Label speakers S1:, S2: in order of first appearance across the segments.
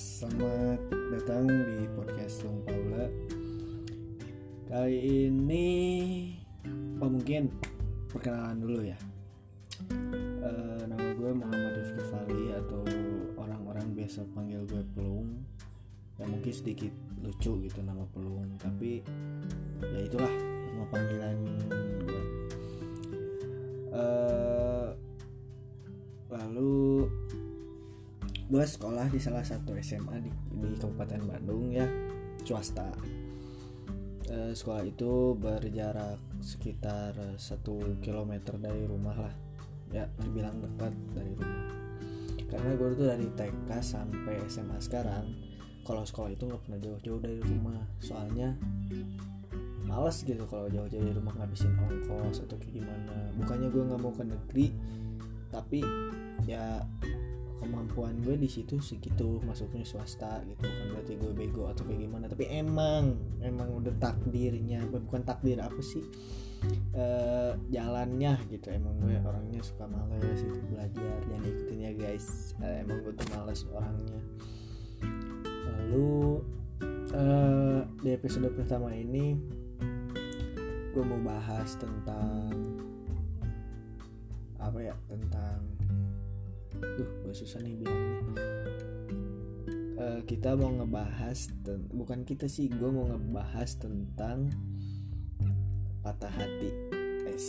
S1: selamat datang di podcast Long Paula. Kali ini, oh mungkin perkenalan dulu ya. Eh, nama gue Muhammad Rifki Fali atau orang-orang biasa panggil gue Pelung. Ya mungkin sedikit lucu gitu nama Pelung, tapi ya itulah nama panggilan gue sekolah di salah satu SMA di, di Kabupaten Bandung ya. Swasta. Eh, sekolah itu berjarak sekitar satu kilometer dari rumah lah. Ya terbilang dekat dari rumah. Karena gue tuh dari TK sampai SMA sekarang kalau sekolah itu nggak pernah jauh-jauh dari rumah. Soalnya males gitu kalau jauh-jauh dari rumah ngabisin ongkos atau kayak gimana. Bukannya gue nggak mau ke negeri tapi ya kemampuan gue di situ segitu masuknya swasta gitu. Kan berarti gue bego atau kayak gimana tapi emang emang udah takdirnya. Bukan takdir apa sih? Eh jalannya gitu. Emang gue orangnya suka males itu belajar. Jangan ikutin ya guys. Eh, emang gue tuh males orangnya. Lalu eh di episode pertama ini gue mau bahas tentang apa ya? Tentang duh gue susah nih bilangnya. Eh, kita mau ngebahas bukan kita sih gue mau ngebahas tentang patah hati. Es.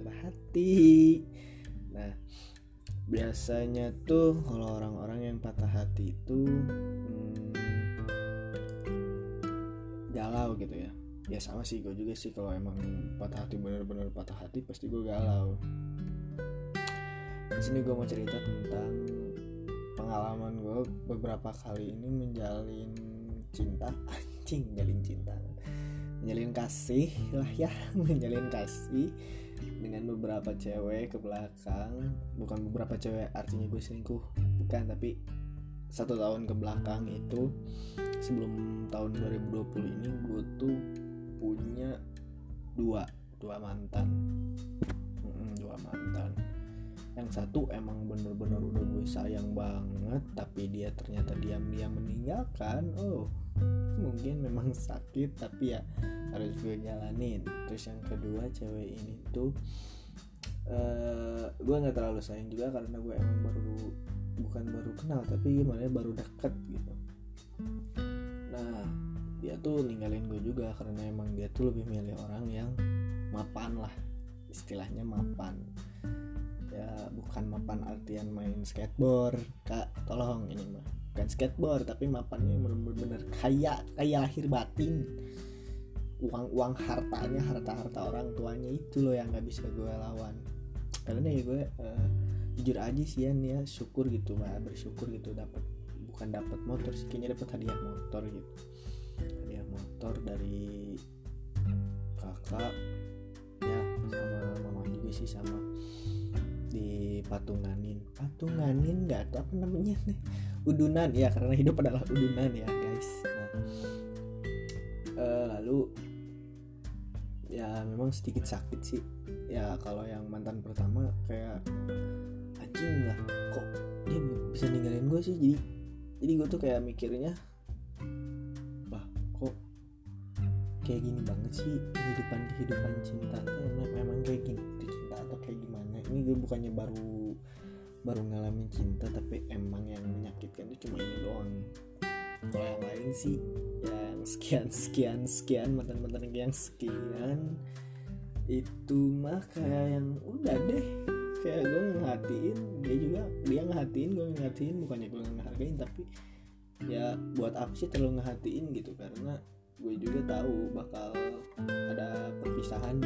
S1: Patah hati. Nah biasanya tuh kalau orang-orang yang patah hati itu hmm, galau gitu ya. Ya sama sih gue juga sih kalau emang patah hati bener-bener patah hati pasti gue galau di sini gue mau cerita tentang pengalaman gue beberapa kali ini menjalin cinta. Anjing menjalin cinta. Menjalin kasih lah ya menjalin kasih dengan beberapa cewek ke belakang. Bukan beberapa cewek artinya gue selingkuh. Bukan tapi satu tahun ke belakang itu sebelum tahun 2020 ini gue tuh punya dua dua mantan. Mm, dua mantan yang satu emang bener-bener udah gue sayang banget tapi dia ternyata diam-diam meninggalkan. Oh mungkin memang sakit tapi ya harus gue jalanin. Terus yang kedua cewek ini tuh eh gue nggak terlalu sayang juga karena gue emang baru bukan baru kenal tapi gimana ya, baru deket gitu. Nah dia tuh ninggalin gue juga karena emang dia tuh lebih milih orang yang mapan lah istilahnya mapan ya bukan mapan artian main skateboard kak. Tolong ini mah. Bukan skateboard tapi mapannya bener-bener kaya kaya lahir batin. Uang uang hartanya harta harta orang tuanya itu loh yang nggak bisa gue lawan. Karena ya gue eh, jujur aja sih ya nih ya syukur gitu mah bersyukur gitu dapat bukan dapat motor sih kayaknya dapat hadiah motor gitu. Hadiah motor dari kakak ya sama mama juga sih sama patunganin patunganin nggak tahu apa namanya nih? Udunan. Ya karena hidup adalah udunan ya guys. Nah eh, lalu ya memang sedikit sakit sih. Ya kalau yang mantan pertama kayak anjing lah kok dia bisa ninggalin gue sih? Jadi jadi gue tuh kayak mikirnya lah kok kayak gini banget sih kehidupan kehidupan cinta emang, memang kayak gini ini gue bukannya baru baru ngalamin cinta tapi emang yang menyakitkan itu cuma ini doang. Kalau yang lain sih yang sekian sekian sekian mantan mantan yang sekian. Itu mah kayak yang udah deh. Kayak gue ngehatiin dia juga dia ngehatiin gue ngehatiin. Bukannya gue ngehargain tapi ya buat apa sih terlalu ngehatiin gitu? Karena gue juga tahu bakal ada perpisahan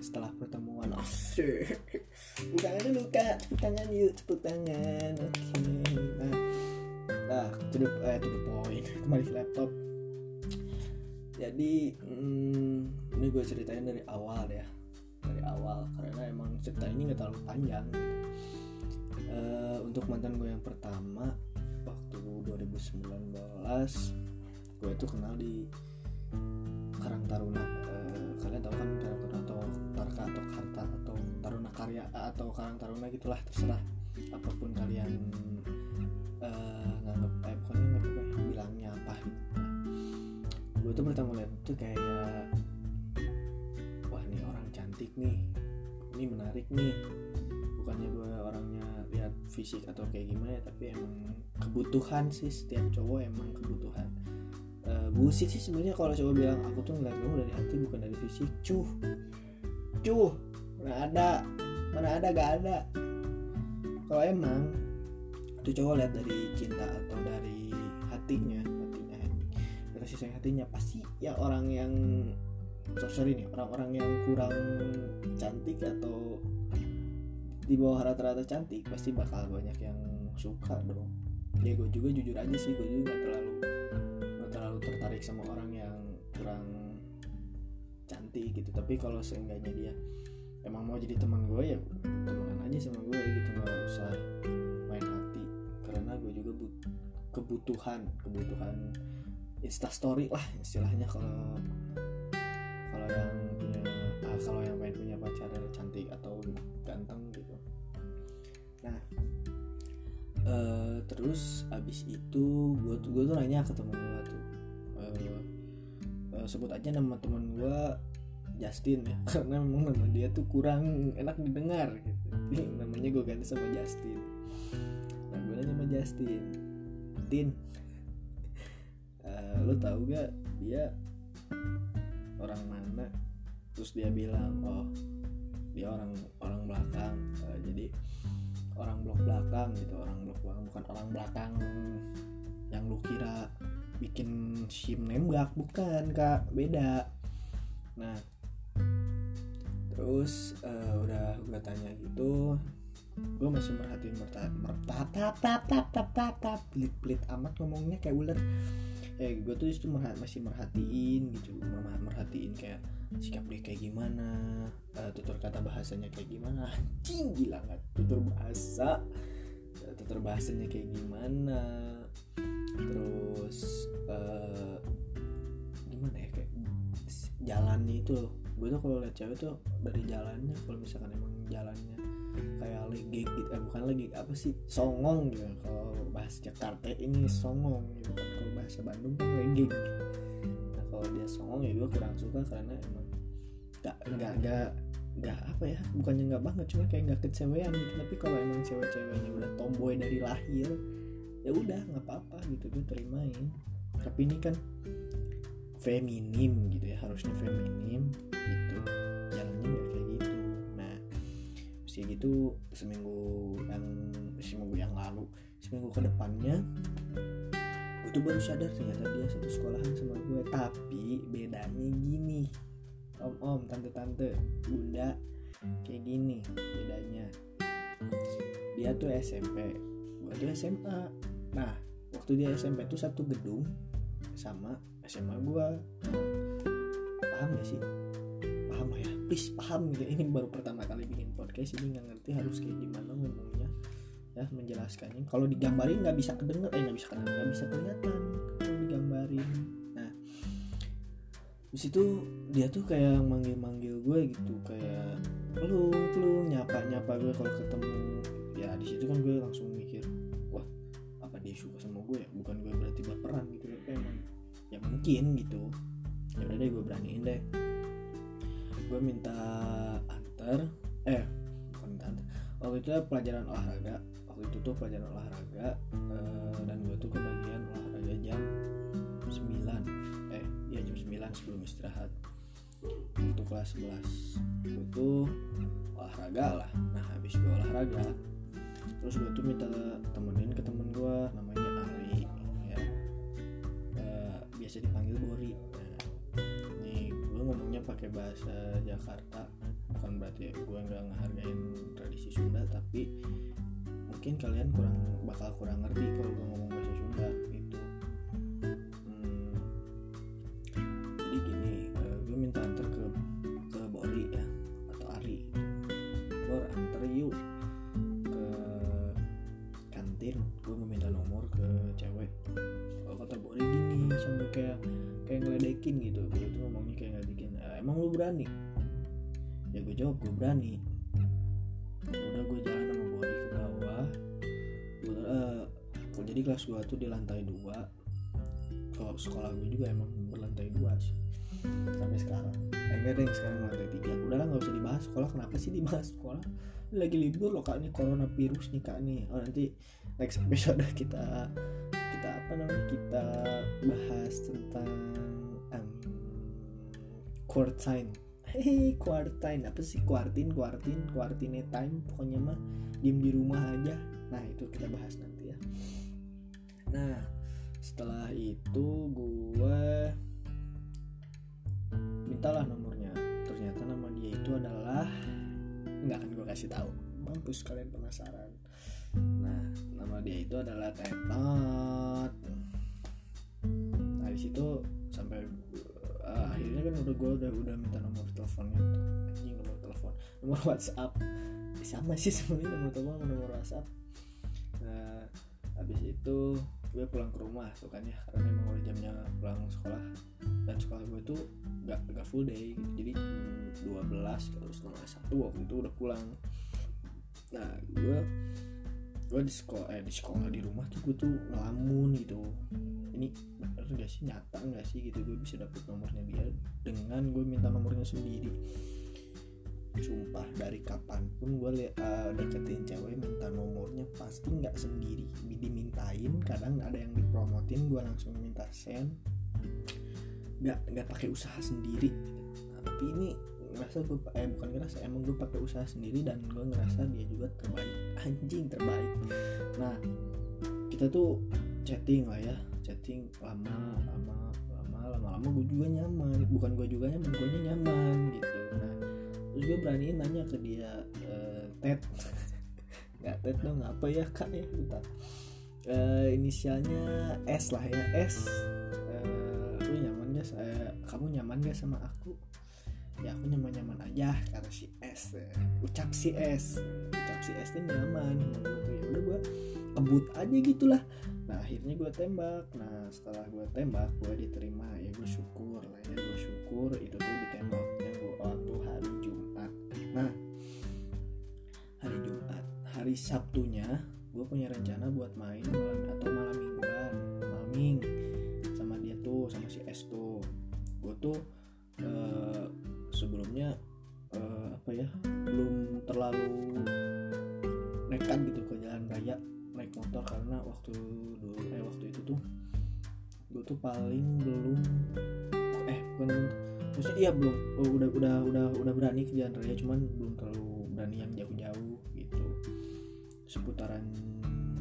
S1: setelah pertemuan. Asik. Bukan dulu kak tepuk tangan yuk tepuk tangan. Oke nah. Nah to the, eh, to the point. Kembali ke laptop. Jadi hmm, ini gue ceritain dari awal ya. Dari awal karena emang cerita ini nggak terlalu panjang. Eh, untuk mantan gue yang pertama waktu 2019 gue itu kenal di Karang Taruna. Eh, kalian tahu kan Karang Taruna Tarka atau Karta atau Taruna Karya atau Karang Taruna gitulah terserah. Apa pun kalian uh, nganggap eh bukan nganggap apa ya, bilangnya apa gitu. Nah, gue tuh pertama lihat tuh kayak wah ini orang cantik nih. Ini menarik nih. Bukannya gue orangnya lihat fisik atau kayak gimana ya tapi emang kebutuhan sih. Setiap cowok emang kebutuhan. Uh, bullshit sih sebenarnya kalau cowok bilang aku tuh ngeliat kamu dari hati bukan dari fisik. Cuh cuh mana ada. Mana ada gak ada. Kalau emang tuh cowok lihat dari cinta atau dari hatinya hatinya kasih sayang hatinya pasti ya orang yang sorry nih orang-orang yang kurang cantik atau di bawah rata-rata cantik pasti bakal banyak yang suka dong. Ya gue juga jujur aja sih gue juga gak terlalu gak terlalu tertarik sama orang yang kurang cantik gitu. Tapi kalau seenggaknya dia emang mau jadi teman gue ya temenan aja sama gue gitu. Nggak usah main hati. Karena gue juga but kebutuhan kebutuhan instastory lah istilahnya. Kalau kalau yang punya ah, kalau yang pengen punya pacar cantik atau ganteng gitu. Nah uh, terus abis itu gue tuh gue tuh nanya ke temen gue tuh. uh, uh, sebut aja nama temen gue Justin ya. Karena memang nama dia tuh kurang enak didengar gitu. Jadi, namanya gue ganti sama Justin. Nah gue nanya sama Justin Tin uh, lo tau gak dia orang mana? Terus dia bilang oh dia orang orang belakang. Uh, jadi orang blok belakang gitu orang blok belakang bukan orang belakang yang lu kira bikin sim nembak bukan kak. Beda. Nah terus uh, udah gue tanya gitu gue masih merhatiin mertatap tap tap tap tap tap pelit pelit amat ngomongnya kayak ular. Eh gue tuh itu merhat, masih merhatiin gitu merhatiin kayak sikap dia kayak gimana uh, tutur kata bahasanya kayak gimana. Anjing gila nggak? Tutur bahasa tutur bahasanya kayak gimana? Terus uh, gimana ya kayak jalannya itu loh. Gue tuh kalau lihat cewek tuh dari jalannya kalau misalkan emang jalannya kayak legek gitu eh bukan legek apa sih songong gitu. Kalau bahasa Jakarta ini songong gitu kan. Kalau bahasa Bandung kan legek nah kalau dia songong ya gue kurang suka karena emang gak gak gak gak apa ya bukannya nggak banget cuma kayak nggak kecewean gitu. Tapi kalau emang cewek-ceweknya udah tomboy dari lahir ya udah nggak apa-apa gitu gue terimain tapi ini kan feminim gitu ya harusnya feminim gitu. Jalannya nggak kayak gitu. Nah kayak gitu seminggu yang seminggu yang lalu seminggu ke depannya gue tuh baru sadar ternyata dia satu sekolahan sama gue tapi bedanya gini om om tante tante bunda kayak gini bedanya. Dia tuh SMP gue tuh SMA nah waktu dia SMP tuh satu gedung sama SMA gue paham gak sih? Paham ya? Please paham gitu. Ini baru pertama kali bikin podcast ini nggak ngerti harus kayak gimana ngomongnya. Ya menjelaskannya. Kalau digambarin nggak bisa kedenger eh nggak bisa kedenger nggak bisa kelihatan kalau digambarin. Nah di situ dia tuh kayak manggil manggil gue gitu kayak pelung pelung nyapa nyapa gue kalau ketemu. Ya di situ kan gue langsung suka sama gue ya bukan gue berarti baperan gitu tapi emang ya mungkin gitu. Ya udah deh gue beraniin deh. Gue minta antar eh bukan minta antar. Waktu itu pelajaran olahraga. Waktu itu tuh pelajaran olahraga uh, dan gue tuh kebagian olahraga jam 9 eh ya jam 9 sebelum istirahat. Waktu kelas 11 gue tuh olahraga lah. Nah habis gue olahraga terus gue tuh minta temenin ke temen gue namanya Ari ya. Uh, biasa dipanggil Bori nah, nih gue ngomongnya pakai bahasa Jakarta. Bukan berarti gue nggak ngehargain tradisi Sunda tapi mungkin kalian kurang bakal kurang ngerti kalau gue ngomong bahasa Sunda kantin gue mau minta nomor ke cewek. Kalau kata Bori gini sampai kayak kayak ngeledekin gitu. Gue tuh ngomongnya kayak ngeledekin e, emang lu berani? Ya gue jawab gue berani. Udah gue jalan sama Bori ke bawah. Gue uh, jadi kelas gua tuh di lantai dua. Kalau sekolah gue juga emang berlantai dua sih sampai sekarang. Eh, enggak deh sekarang lantai tiga. Udahlah nggak usah dibahas sekolah. Kenapa sih dibahas sekolah? Lagi libur loh kak ini corona virus nih kak nih. Oh nanti next episode kita kita apa namanya kita bahas tentang um, quarantine Hehe, quarantine apa sih quarantine quarantine quarantine time. Pokoknya mah diem di rumah aja. Nah itu kita bahas nanti ya. Nah setelah itu gue mintalah nomornya. Ternyata nama dia itu adalah nggak akan gue kasih tahu. Mampus kalian penasaran. Nah nama dia itu adalah Tetot. Nah di situ sampai uh, akhirnya kan udah gue udah udah minta nomor teleponnya tuh. Anjing nomor telepon nomor WhatsApp. Eh, sama sih sebenarnya nomor telepon sama nomor WhatsApp. Nah habis itu gue pulang ke rumah tuh kan ya karena memang udah jamnya pulang sekolah. Dan sekolah gue tuh gak, gak full day gitu. Jadi jam 12 terus setengah satu waktu itu udah pulang. Nah gue gue di sekolah eh di sekolah di rumah tuh gue tuh ngelamun gitu. Ini bener gak sih? Nyata gak sih gitu? Gue bisa dapet nomornya dia dengan gue minta nomornya sendiri. Sumpah dari kapan pun gue uh, deketin cewek minta nomornya pasti nggak sendiri. Dimintain kadang ada yang dipromotin gue langsung minta send. Nggak nggak pakai usaha sendiri. Nah, tapi ini ngerasa gue eh bukan ngerasa emang gue pakai usaha sendiri dan gue ngerasa dia juga terbaik anjing terbaik. Nah kita tuh chatting lah ya chatting lama lama lama lama lama gue juga nyaman. Bukan gue juga nyaman gue nyaman gitu. Nah terus gue beraniin nanya ke dia eh, Ted. Nggak Ted dong apa ya kak ya? Bentar Eh, inisialnya S lah ya S. Eh, lu nyaman gak saya kamu nyaman gak sama aku ya aku nyaman nyaman aja kata si S. Ucap si S. Ucap si S tuh nyaman. Tuh ya udah gue kebut aja gitulah. Nah akhirnya gue tembak. Nah setelah gue tembak gue diterima. Ya gue syukur lah ya gue syukur itu tuh ditembaknya gue waktu hari Jumat. Nah hari Jumat hari Sabtunya gue punya rencana buat main malam atau malam mingguan maming sama dia tuh sama si S tuh. Gue tuh eh, sebelumnya eh, apa ya belum terlalu nekat gitu ke jalan raya naik motor karena waktu dulu eh waktu itu tuh gue tuh paling belum eh bukan maksudnya iya belum oh, udah udah udah udah berani ke jalan raya cuman belum terlalu berani yang jauh-jauh gitu. Seputaran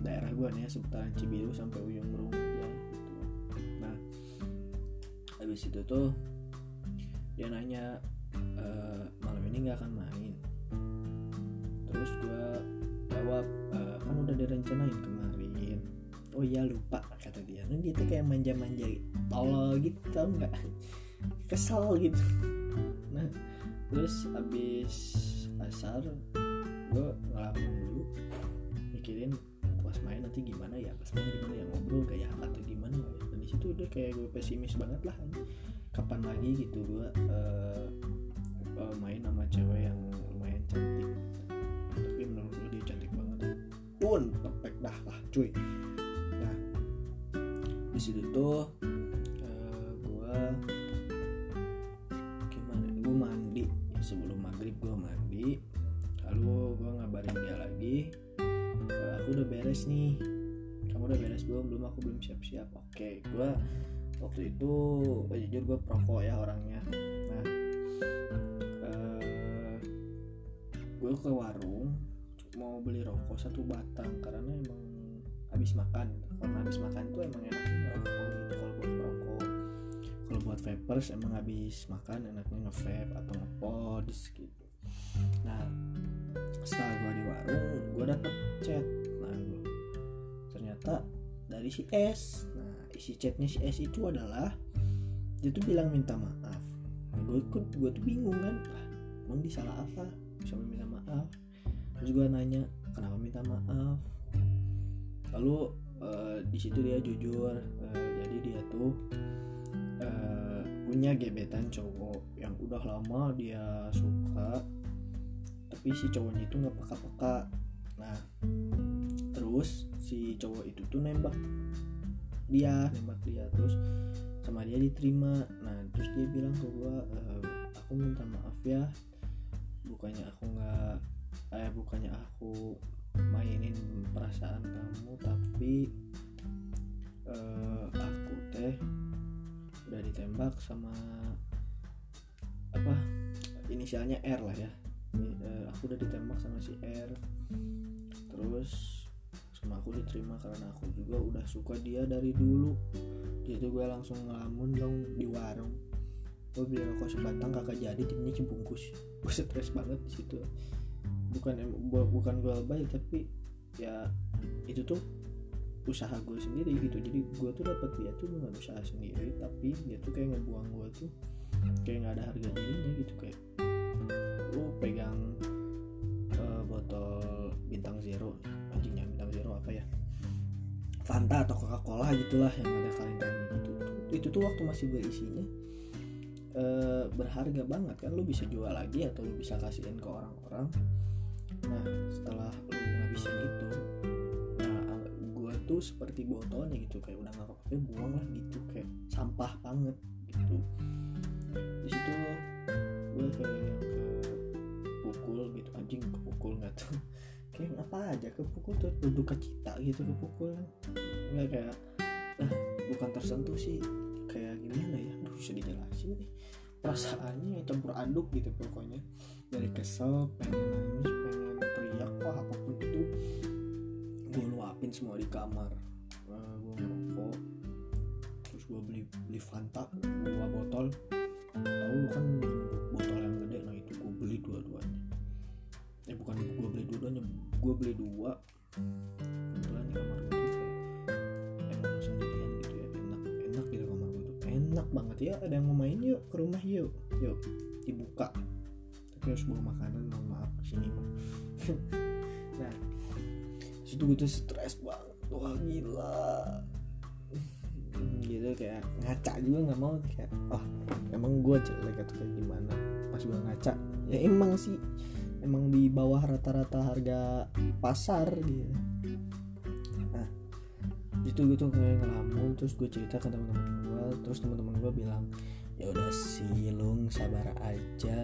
S1: daerah gue nih ya seputaran Cibiru sampai Uyung Merung aja gitu. Nah habis itu tuh dia nanya "E, malam ini nggak akan main. Terus gue jawab "E, kan udah direncanain kemarin? Oh iya lupa kata dia. Dan dia tuh kayak manja-manja tolol gitu tau nggak? Kesal gitu. Nah terus abis asar gue ngelamun dulu mikirin nanti gimana ya pas main gimana ya ngobrol kayak atau gimana ya. Dan di situ udah kayak gue pesimis banget lah kapan lagi gitu gue eh, eh, main sama cewek yang lumayan cantik. Tapi menurut gue dia cantik banget. Pun perfect dah lah cuy. Nah di situ tuh eh, gue gimana gue mandi. Sebelum maghrib gue mandi. Lalu gue ngabarin dia lagi. "Eh, aku udah beres nih. Kamu udah beres belum? Belum aku belum siap siap oke gue waktu itu eh, jujur gue perokok ya orangnya. Nah eh, gue ke warung mau beli rokok satu batang karena emang habis makan. Karena habis makan tuh emang enaknya ngerokok gitu kalau buat merokok kalau buat vapers emang habis makan enaknya nge-vape atau nge-pods gitu. Nah setelah gue di warung gue dapet chat dari si S. Nah isi chatnya si S itu adalah dia tuh bilang minta maaf. Nah, gue ikut gue tuh bingung kan. Ah, emang dia salah apa? Sampai minta maaf? Terus gue nanya kenapa minta maaf? Lalu eh, di situ dia jujur eh, jadi dia tuh eh, punya gebetan cowok yang udah lama dia suka tapi si cowoknya itu nggak peka-peka. Nah terus si cowok itu tuh nembak dia nembak dia terus sama dia diterima. Nah terus dia bilang ke gue e, aku minta maaf ya bukannya aku nggak eh bukannya aku mainin perasaan kamu tapi uh, aku teh udah ditembak sama apa inisialnya R lah ya. Uh, aku udah ditembak sama si R. Terus sama aku diterima karena aku juga udah suka dia dari dulu. Jadi gue langsung ngelamun dong di warung. Gue beli rokok sebatang kakak jadi jadinya cembungkus. Gue stres banget di situ. Bukan bukan gue baik tapi ya itu tuh usaha gue sendiri gitu. Jadi gue tuh dapat dia tuh dengan usaha sendiri tapi dia tuh kayak ngebuang gue tuh kayak nggak ada harga dirinya gitu kayak apa ya Fanta atau Coca Cola gitulah yang ada kaleng-kaleng gitu itu tuh waktu masih berisinya uh, berharga banget kan. Lu bisa jual lagi atau lu bisa kasihin ke orang-orang. Nah setelah lu ngabisin itu nah gue tuh seperti botolnya gitu kayak udah nggak kepake buang lah gitu kayak sampah banget gitu. Di situ gue kayak yang ke pukul gitu anjing kepukul nggak tuh kayak apa aja kepukul tuh duduk ke cita gitu kepukul nggak kayak nah bukan tersentuh sih. Kayak gimana ya? Aduh bisa dijelasin nih. Perasaannya campur aduk gitu pokoknya. Dari kesel pengen nangis pengen teriak wah apa pun itu gue luapin semua di kamar. Uh, gue ngerokok. Terus gue beli beli Fanta dua botol. Tahu kan botol yang gede nah itu gue beli dua-duanya eh bukan gue beli dua-duanya gue beli dua. Kebetulan di kamar gue tuh emang sendirian gitu ya enak enak gitu kamar gue tuh. Enak banget. Ya ada yang mau main yuk ke rumah yuk. Yuk dibuka. Tapi harus bawa makanan mohon maaf ke sini mah. Nah situ gue tuh stres banget. Wah gila. Gitu kayak ngaca juga nggak mau kayak oh emang gue jelek atau kayak gimana? Pas gue ngaca ya emang sih emang di bawah rata-rata harga pasar gitu. Nah itu gitu kayak ngelamun terus gue cerita ke teman-teman gue terus teman-teman gue bilang ya udah sih lung sabar aja.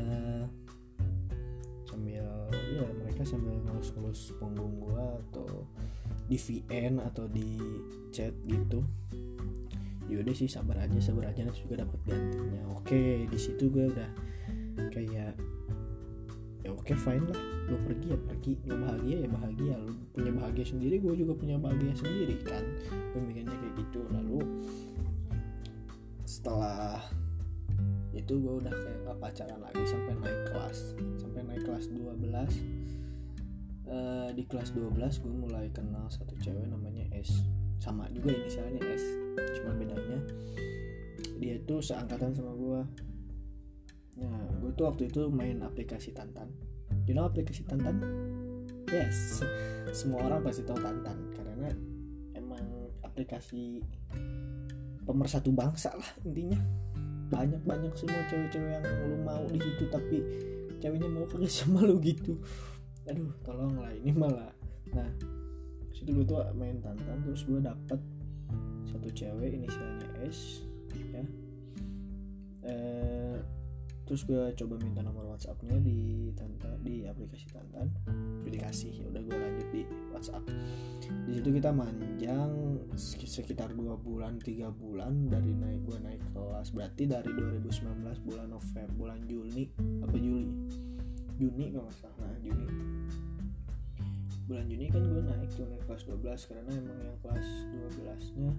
S1: Sambil ya mereka sambil ngelus-ngelus punggung gua atau di VN atau di chat gitu. Yaudah sih sabar aja sabar aja nanti juga dapat gantinya. Oke di situ gue udah kayak ya oke fine lah. Lo pergi ya pergi. Lo bahagia ya bahagia. Lo punya bahagia sendiri gue juga punya bahagia sendiri kan? Gue mikirnya kayak gitu. Lalu setelah itu gue udah kayak gak pacaran lagi sampai naik kelas. Sampai naik kelas 12 uh, eh, di kelas 12 gue mulai kenal satu cewek namanya S. Sama juga inisialnya S cuma bedanya dia tuh seangkatan sama gue nah gue tuh waktu itu main aplikasi Tantan. You know aplikasi Tantan? Yes semua orang pasti tahu Tantan karena emang aplikasi pemersatu bangsa lah intinya. Banyak banyak semua cewek-cewek yang lu mau di situ tapi ceweknya mau kagak sama lu gitu. Aduh tolong lah ini malah. Nah situ gue tuh main tantan terus gue dapet satu cewek inisialnya S ya. Eh, terus gue coba minta nomor WhatsAppnya di tantan di aplikasi tantan. Gue dikasih ya udah gue lanjut di WhatsApp. Di situ kita manjang sekitar dua bulan tiga bulan dari naik gue naik kelas. Berarti dari 2019 bulan November bulan Juni apa Juli? Juni kalau nggak salah. Nah, Juni. Bulan Juni kan gue naik tuh naik kelas 12 karena emang yang kelas 12 nya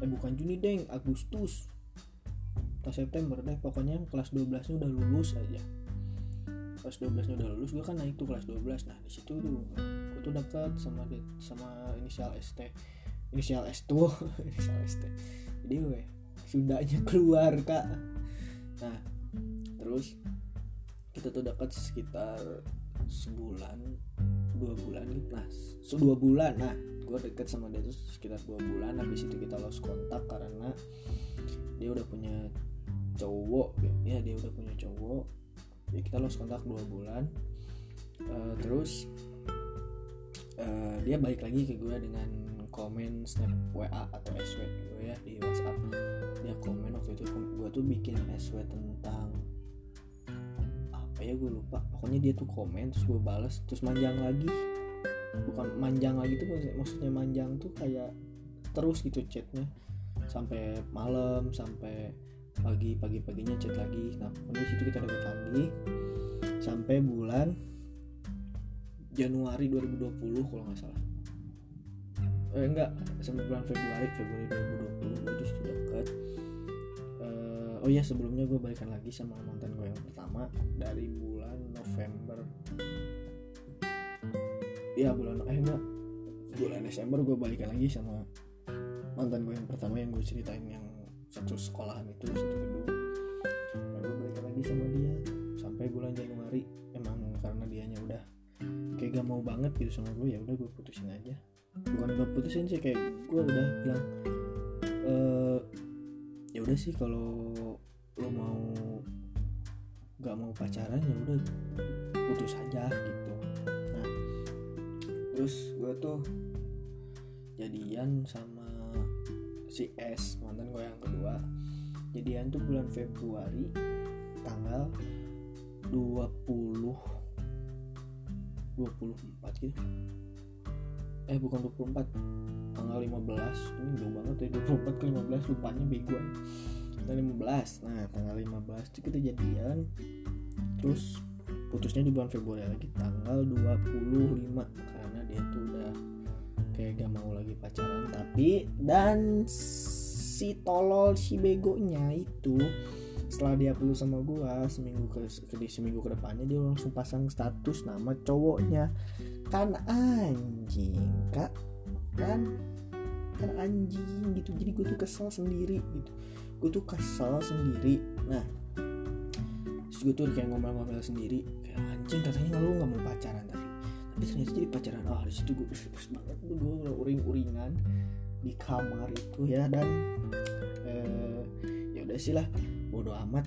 S1: eh bukan Juni deng Agustus atau September. Deh pokoknya kelas 12 nya udah lulus aja. Kelas 12 nya udah lulus gue kan naik tuh kelas 12 nah di situ tuh gue tuh dekat sama sama inisial ST inisial S tuh inisial ST jadi gue sudahnya keluar kak. Nah terus kita tuh dekat sekitar sebulan dua bulan gitu nah dua bulan. Nah gue deket sama dia tuh sekitar dua bulan. Habis itu kita lost kontak karena dia udah punya cowok ya dia udah punya cowok ya kita lost kontak dua bulan. Uh, terus uh, dia balik lagi ke gue dengan komen snap WA atau SW gitu ya di WhatsApp. Dia komen waktu itu gue tuh bikin SW tentang apa ya gue lupa. Pokoknya dia tuh komen terus gue balas terus manjang lagi. Bukan manjang lagi tuh maksudnya manjang tuh kayak terus gitu chatnya. Sampai malam sampai pagi pagi paginya chat lagi. Nah pokoknya situ kita deket lagi. Sampai bulan Januari 2020 kalau nggak salah. Eh enggak sampai bulan Februari Februari 2020 gue sudah dekat uh, oh iya sebelumnya gue balikan lagi sama mantan gue yang pertama dari bulan November. Ya bulan eh enggak. Bulan Desember gue balikan lagi sama mantan gue yang pertama yang gue ceritain yang satu sekolahan itu satu gedung. Nah, gue balikan lagi sama dia. Sampai bulan Januari emang karena dianya udah kayak gak mau banget gitu sama gue ya udah gue putusin aja. Bukan gue putusin sih kayak gue udah bilang e, ya udah sih kalau lo mau gak mau pacaran ya udah putus aja gitu. Nah terus gue tuh jadian sama si S mantan gue yang kedua jadian tuh bulan Februari tanggal 20 24 gitu. Eh bukan 24 tanggal 15 ini jauh banget ya 24 ke 15 lupanya bego ya. Tanggal 15 nah tanggal 15 itu kita jadian. Terus putusnya di bulan Februari lagi tanggal 25 karena dia tuh udah kayak gak mau lagi pacaran tapi dan si tolol si begonya itu setelah dia putus sama gua seminggu ke, ke seminggu ke depannya dia langsung pasang status nama cowoknya. Kan anjing kak. Kan kan anjing gitu. Jadi gue tuh kesel sendiri gitu. Gue tuh kesel sendiri. Nah terus gue tuh kayak ngomel-ngomel sendiri. Kayak anjing katanya lu nggak mau pacaran tapi tapi ternyata jadi pacaran. Oh di situ gue banget gue uring-uringan di kamar itu ya dan eh, ya udah sih lah bodo amat.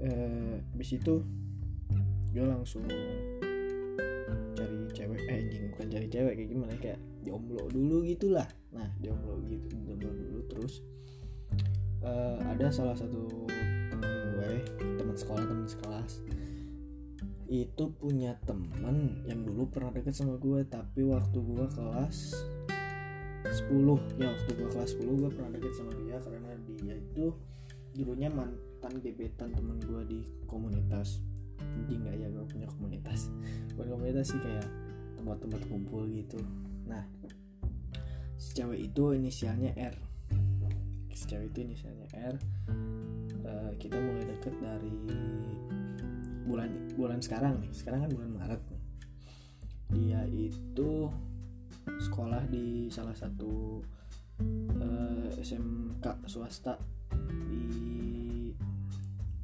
S1: Eh bis itu gue langsung cari cewek eh anjing bukan cari cewek kayak gimana kayak jomblo dulu gitulah nah jomblo gitu jomblo dulu terus uh, ada salah satu temen gue teman sekolah teman sekelas itu punya teman yang dulu pernah deket sama gue tapi waktu gue kelas 10 ya waktu gue kelas 10 gue pernah deket sama dia karena dia itu dulunya mantan gebetan temen gue di komunitas. Anjing gak ya gue punya komunitas. Bukan komunitas sih kayak tempat-tempat kumpul gitu. Nah si cewek itu inisialnya R. Si cewek itu inisialnya R. Uh, kita mulai deket dari bulan bulan sekarang nih. Sekarang kan bulan Maret nih. Dia itu sekolah di salah satu uh, eh, SMK swasta di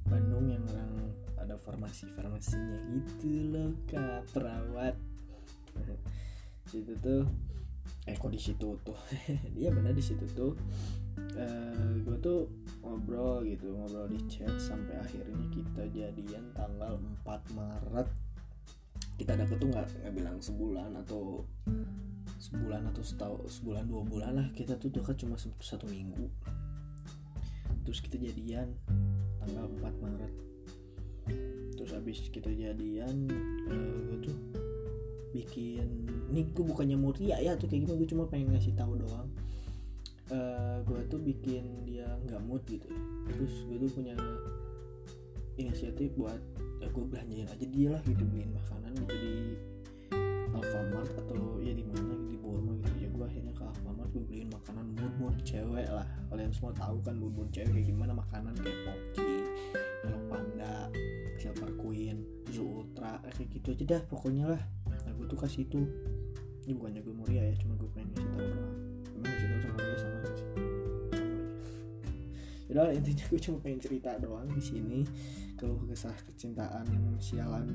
S1: Bandung yang orang ada farmasi farmasinya gitu loh kak. Perawat. Situ tuh eh kok di situ tuh? Dia benar di situ tuh. Uh, gue tuh ngobrol gitu ngobrol di chat sampai akhirnya kita jadian tanggal 4 Maret. Kita dapet tuh nggak nggak bilang sebulan atau sebulan atau setahun sebulan dua bulan lah kita tuh dekat cuma satu minggu. Terus kita jadian tanggal 4 Maret. Terus habis kita jadian uh, gue tuh bikin ini gue bukannya muria ya tuh kayak gimana gue cuma pengen ngasih tahu doang. Uh, gue tuh bikin dia nggak mood gitu. Terus gue tuh punya inisiatif buat ya gue belanjain aja dia lah gitu beliin makanan gitu di Alfamart atau ya di mana gitu ke Alfamart gue beliin makanan mood cewek lah. Kalian semua tahu kan mood cewek kayak gimana? Makanan kayak Pocky, Hello Panda, Silver Queen, Zoo Ultra kayak gitu aja dah pokoknya lah. Nah gue tuh kasih itu. Ini bukannya gue muria ya cuma gue pengen ngasih tahu doang. Emang ngasih tahu sama dia sama sih? Yaudah intinya gue cuma pengen cerita doang di sini. Kalau kisah kecintaan sialan.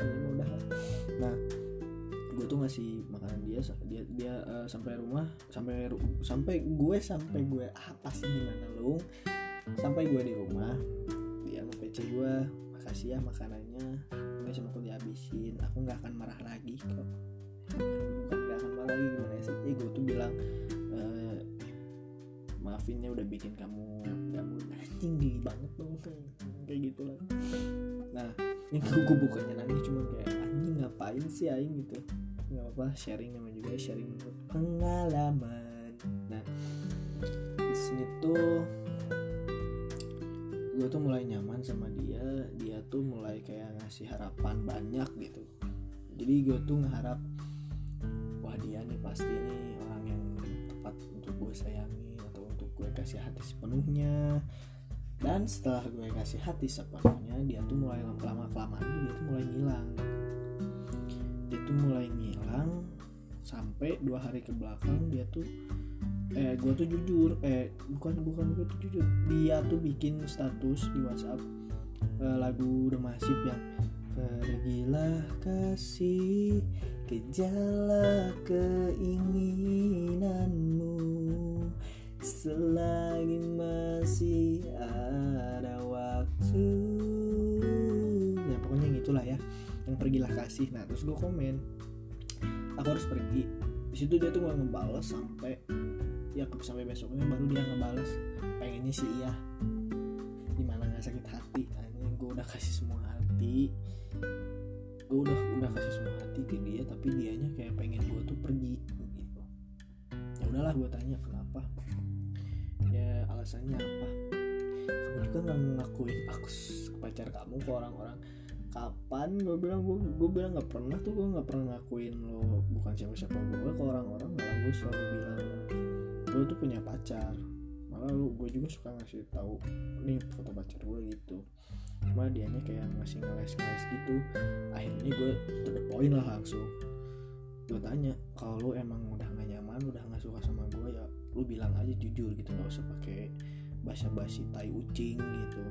S1: Udah nah gue tuh ngasih makanan dia dia dia uh, sampai rumah sampai sampai gue sampai gue apa sih gimana lu sampai gue di rumah dia nge-PC gue makasih ya makanannya capek sama aku dihabisin aku nggak akan marah lagi kok. Bukan nggak akan marah lagi gimana sih? Eh gue tuh bilang eh, maafinnya udah bikin kamu kamu anjing geli banget dong. Kayak gitu lah nah yang gue bukannya nangis cuma kayak anjing ngapain sih aing? Gitu. Nggak apa sharing nama juga sharing pengalaman. Nah di sini tuh gue tuh mulai nyaman sama dia. Dia tuh mulai kayak ngasih harapan banyak gitu. Jadi gue tuh ngeharap wah dia nih pasti nih orang yang tepat untuk gue sayangi atau untuk gue kasih hati sepenuhnya dan setelah gue kasih hati sepenuhnya dia tuh mulai lama kelamaan dia tuh mulai ngilang. Dia tuh mulai ngilang sampai dua hari ke belakang dia tuh eh gue tuh jujur eh bukan bukan gue tuh jujur dia tuh bikin status di WhatsApp eh, lagu The Massive yang pergilah kasih kejarlah keinginanmu selagi masih ada waktu. Ya pokoknya gitulah ya. Yang pergilah kasih. Nah terus gue komen aku harus pergi. Di situ dia tuh nggak ngebales sampai ya sampai besoknya baru dia ngebales. Pengennya sih iya. Gimana nggak sakit hati? Akhirnya gue udah kasih semua hati. Gue udah udah kasih semua hati ke dia tapi dianya kayak pengen gue tuh pergi gitu. Ya udahlah gue tanya kenapa alasannya apa? Kamu juga nggak ngakuin aku pacar kamu ke orang-orang. Kapan? Gue bilang gue gue bilang nggak pernah tuh gue nggak pernah ngakuin lo. Bukan siapa siapa gue ke orang-orang malah gue selalu bilang lo tuh punya pacar. Malah lu gue juga suka ngasih tahu nih foto pacar gue gitu. Cuma dianya kayak ngasih ngeles-ngeles gitu. Akhirnya gue to lah langsung. Gue tanya kalau lu emang udah gak nyaman udah gak suka sama gue lu bilang aja jujur gitu gak usah pakai basa-basi tai ucing gitu.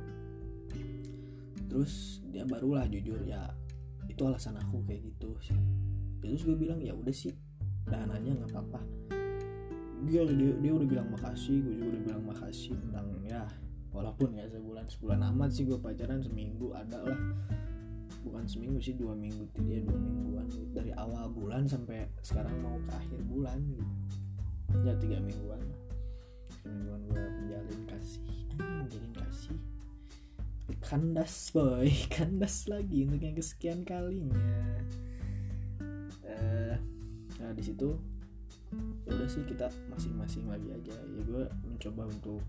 S1: Terus dia barulah jujur ya itu alasan aku kayak gitu. Terus gue bilang ya udah sih dan aja nggak apa-apa. Dia, dia dia udah bilang makasih gue juga udah bilang makasih tentang ya walaupun ya sebulan sebulan amat sih gue pacaran seminggu ada lah. Bukan seminggu sih dua minggu dia dua mingguan. Dari awal bulan sampai sekarang mau ke akhir bulan gitu ya tiga mingguan tiga mingguan gue menjalin kasih. Menjalin kasih? Kandas boy. Kandas lagi untuk yang kesekian kalinya. Uh, nah di situ ya udah sih kita masing-masing lagi aja. Ya gue mencoba untuk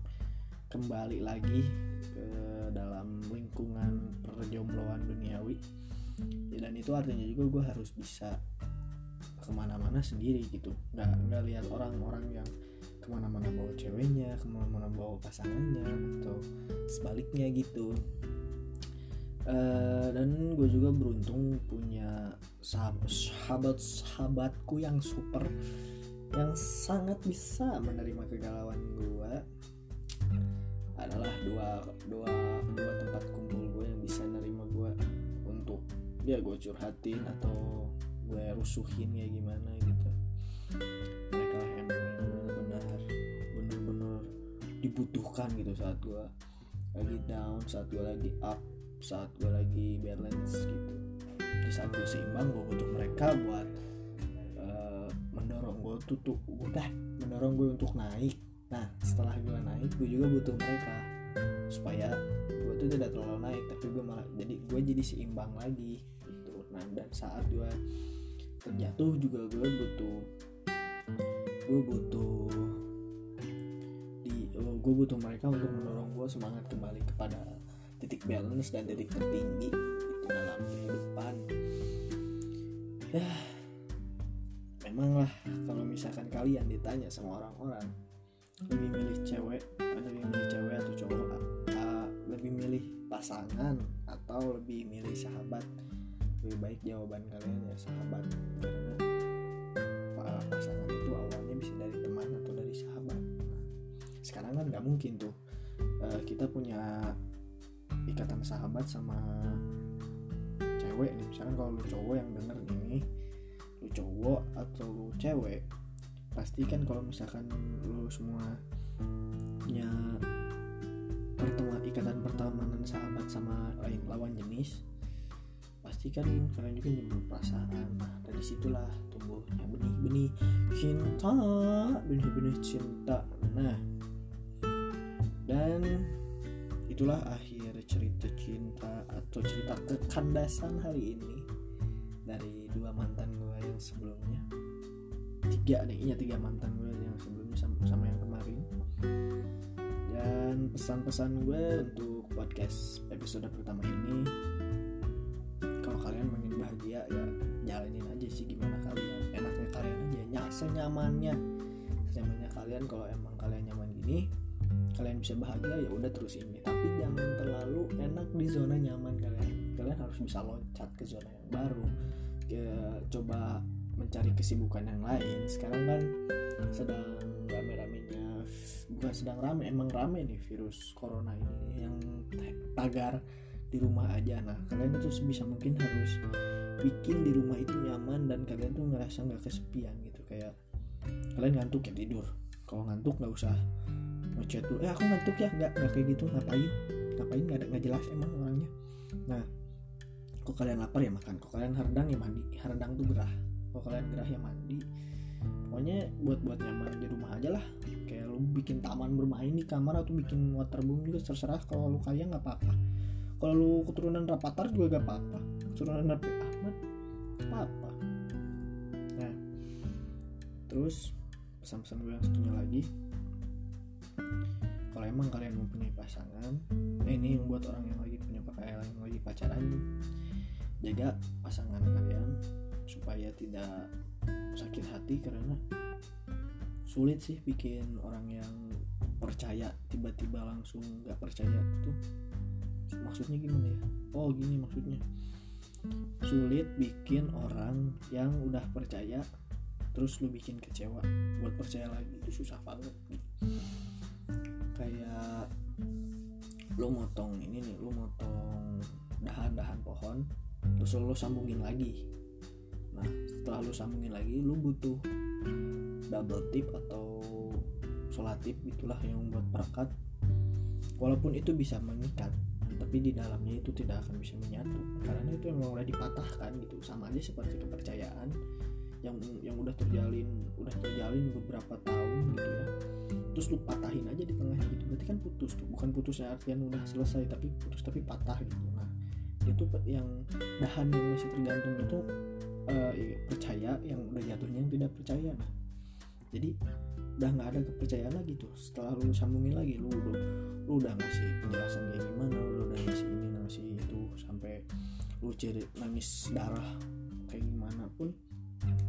S1: kembali lagi ke dalam lingkungan perjombloan duniawi. Ya, dan itu artinya juga gue harus bisa ke mana-mana sendiri gitu. Nggak nggak lihat orang-orang yang ke mana-mana bawa ceweknya ke mana-mana bawa pasangannya atau sebaliknya gitu. Uh, dan gue juga beruntung punya sahabat sahabat sahabatku yang super yang sangat bisa menerima kegalauan gue adalah dua dua dua tempat kumpul gue yang bisa nerima gue untuk dia gue curhatin atau gue rusuhin ya gimana gitu. Mereka yang benar-benar benar-benar dibutuhkan gitu saat gue lagi down saat gue lagi up saat gue lagi balance gitu. Di saat gue seimbang gue butuh mereka buat mendorong gue tuh udah mendorong gue untuk naik. Nah setelah gue naik gue juga butuh mereka supaya gue tuh tidak terlalu naik tapi gue malah jadi gue jadi seimbang lagi gitu. Nah dan saat gue terjatuh juga gue butuh gue butuh di oh, gue butuh mereka untuk mendorong gue semangat kembali kepada titik balance dan titik tertinggi itu dalam kehidupan. Ya memang lah kalau misalkan kalian ditanya sama orang-orang lebih milih cewek lebih milih cewek atau cowok uh, lebih milih pasangan atau lebih milih sahabat lebih baik jawaban kalian ya sahabat. Karena pasangan itu awalnya bisa dari teman atau dari sahabat. Sekarang kan nggak mungkin tuh. Uh, kita punya ikatan sahabat sama cewek nih. Misalkan kalau lu cowok yang denger ini lu cowok atau lu cewek pasti kan kalau misalkan lu semua punya pertemuan ikatan pertemanan sahabat sama lain lawan jenis pasti pasti kan kalian juga nyembur perasaan. Nah dari situlah tumbuhnya benih-benih cinta benih-benih cinta. Nah dan itulah akhir cerita cinta atau cerita kekandasan hari ini dari dua mantan gue yang sebelumnya. Tiga nih iya tiga mantan gue yang sebelumnya sama, sama yang kemarin. Dan pesan-pesan gue untuk podcast episode pertama ini kalian ingin bahagia ya jalanin aja sih gimana kalian. Enaknya kalian aja nyasa nyamannya senyamannya kalian kalau emang kalian nyaman gini kalian bisa bahagia ya udah terus ini. Tapi jangan terlalu enak di zona nyaman kalian. Kalian harus bisa loncat ke zona yang baru ke, coba mencari kesibukan yang lain. Sekarang kan sedang rame-ramenya bukan sedang rame emang rame nih virus corona ini yang tagar di rumah aja. Nah kalian itu bisa mungkin harus bikin di rumah itu nyaman dan kalian tuh ngerasa nggak kesepian gitu. Kayak kalian ngantuk ya tidur. Kalau ngantuk nggak usah ngechat tuh eh aku ngantuk ya. Nggak nggak kayak gitu. Ngapain? Ngapain? Nggak ada nggak jelas emang orangnya. Nah kok kalian lapar ya makan? Kok kalian hardang ya mandi? Hardang tuh gerah. Kok kalian gerah ya mandi? Pokoknya buat buat nyaman di rumah aja lah. Kayak lu bikin taman bermain di kamar atau bikin waterboom juga terserah. Kalau lu kaya nggak apa-apa kalau lu keturunan Rapatar juga gak apa-apa. Keturunan Nabi Ahmad apa-apa. Nah terus pesan-pesan gue yang satunya lagi. Kalau emang kalian mempunyai pasangan nah ini yang buat orang yang lagi punya pakaian yang lagi pacaran jaga pasangan kalian supaya tidak sakit hati karena sulit sih bikin orang yang percaya tiba-tiba langsung nggak percaya tuh maksudnya gimana ya? Oh gini maksudnya. Sulit bikin orang yang udah percaya terus lu bikin kecewa. Buat percaya lagi itu susah banget. Kayak lu motong ini nih lu motong dahan-dahan pohon terus lu sambungin lagi. Nah setelah lu sambungin lagi lu butuh double tip atau solatip itulah yang membuat perekat. Walaupun itu bisa mengikat tapi di dalamnya itu tidak akan bisa menyatu. Karena itu memang udah dipatahkan gitu. Sama aja seperti kepercayaan yang yang udah terjalin udah terjalin beberapa tahun gitu ya. Terus lu patahin aja di tengah gitu. Berarti kan putus tuh. Bukan putusnya artian udah selesai tapi putus tapi patah gitu. Nah itu yang dahan yang masih tergantung itu uh, percaya yang udah jatuhnya yang tidak percaya. Nah jadi udah nggak ada kepercayaan lagi tuh. Setelah lu sambungin lagi lu lu, lu udah ngasih penjelasan kayak gimana lu udah ngasih ini ngasih itu sampai lu cari nangis darah kayak gimana pun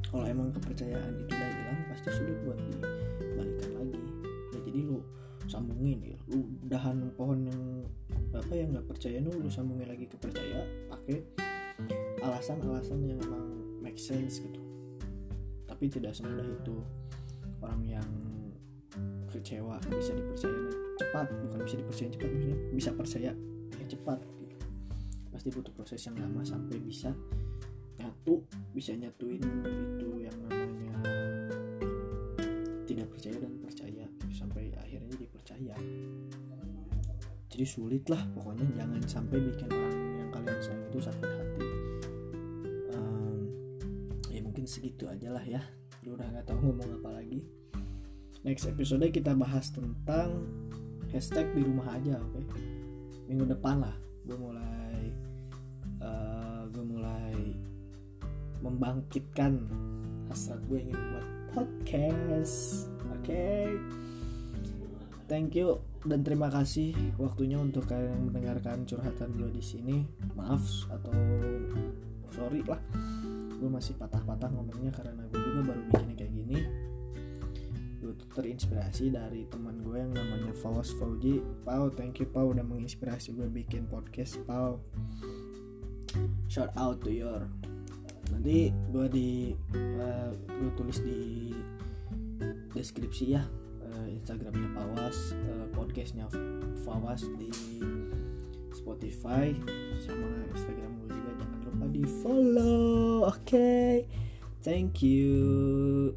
S1: kalau emang kepercayaan itu udah hilang pasti sulit buat dibalikan lagi. Ya jadi lu sambungin ya. Lu dahan pohon yang apa yang nggak percaya lu lu sambungin lagi kepercaya pakai alasan-alasan yang emang make sense gitu. Tapi tidak semudah itu orang yang kecewa bisa dipercaya cepat bukan bisa dipercaya cepat maksudnya bisa percaya ya cepat gitu. pasti butuh proses yang lama sampai bisa nyatu bisa nyatuin itu yang namanya tidak percaya dan percaya sampai akhirnya dipercaya. Jadi sulit lah pokoknya jangan sampai bikin orang yang kalian sayang itu sakit hati. Um, ya mungkin segitu aja lah ya lu udah nggak tahu ngomong apa lagi next episode kita bahas tentang hashtag di rumah aja oke okay? minggu depan lah gue mulai uh, gue mulai membangkitkan hasrat gue ingin buat podcast oke okay? thank you dan terima kasih waktunya untuk kalian yang mendengarkan curhatan gue di sini maaf atau sorry lah gue masih patah-patah ngomongnya karena gue juga baru bikinnya kayak gini. Gue terinspirasi dari teman gue yang namanya Fawas Fauji. Pau thank you Pau udah menginspirasi gue bikin podcast Pau. Shout out to your. Nanti gue di uh, gue tulis di deskripsi ya uh, Instagramnya Pawas uh, podcastnya Fawas di Spotify sama Instagram gue juga. Jangan lupa di follow oke? okay? Thank you.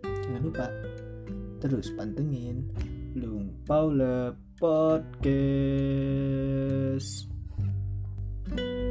S1: Jangan lupa terus pantengin Lung Paula Podcast. thank you